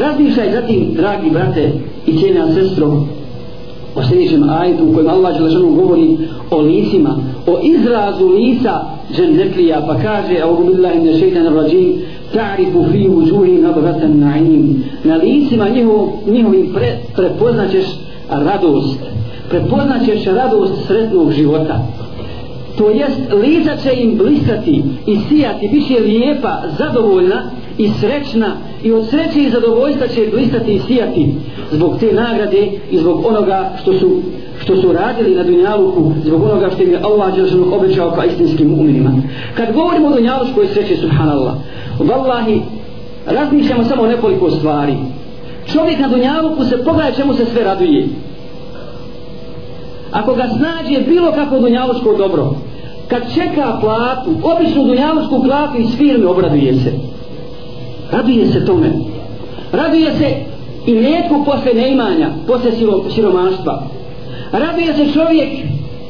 Razmišljaj zatim, dragi brate i cijena sestro, o sljedećem ajdu u kojem Allah Želešanu govori o lisima, o izrazu lisa džennetlija, pa kaže, a ovu bilo im nešajtan rađim, ta'rifu fi uđuhi nabratan na'im. Na lisima njihov, njihovim pre, prepoznaćeš radost, prepoznaćeš radost sretnog života. To jest, lisa će im blisati i sijati, biće lijepa, zadovoljna, i srećna i od sreće i zadovoljstva će blistati i sijati zbog te nagrade i zbog onoga što su što su radili na Dunjaluku zbog onoga što im je Allah Đeršanu obećao kao istinskim umirima. Kad govorimo o Dunjalučkoj sreći, subhanallah, vallahi, razmišljamo samo o nekoliko stvari. Čovjek na Dunjaluku se pogleda čemu se sve raduje. Ako ga snađe bilo kako Dunjalučko dobro, kad čeka platu, običnu Dunjalučku platu iz firme obraduje se raduje se tome raduje se i lijeku posle neimanja posle siromaštva raduje se čovjek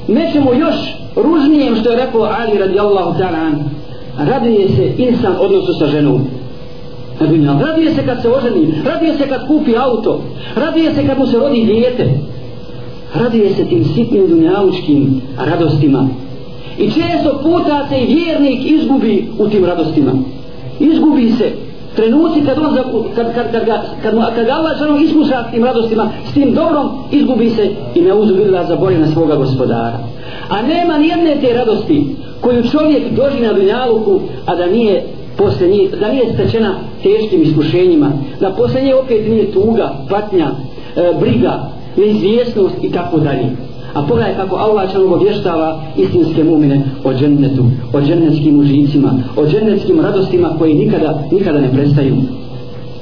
nečemu još ružnijem što je rekao Ali radijallahu ta'ala raduje se insan odnosu sa ženom Dunja. Raduje se kad se oženi, raduje se kad kupi auto, raduje se kad mu se rodi dijete. Raduje se tim sitnim dunjavučkim radostima. I često puta se i vjernik izgubi u tim radostima. Izgubi se trenuci kad on zaku, kad, kad, kad, kad, kad, kad, kad, Allah sa onom iskuša tim radostima, s tim dobrom, izgubi se i ne uzu bilila za na svoga gospodara. A nema nijedne te radosti koju čovjek doži na dunjaluku, a da nije posle nije, da nije stečena teškim iskušenjima, da posle nije opet nije tuga, patnja, e, briga, neizvjesnost i tako dalje. A pogledaj kako Allah će nam obještava istinske mumine o džennetu, o džennetskim uživcima, o džennetskim radostima koji nikada, nikada ne prestaju.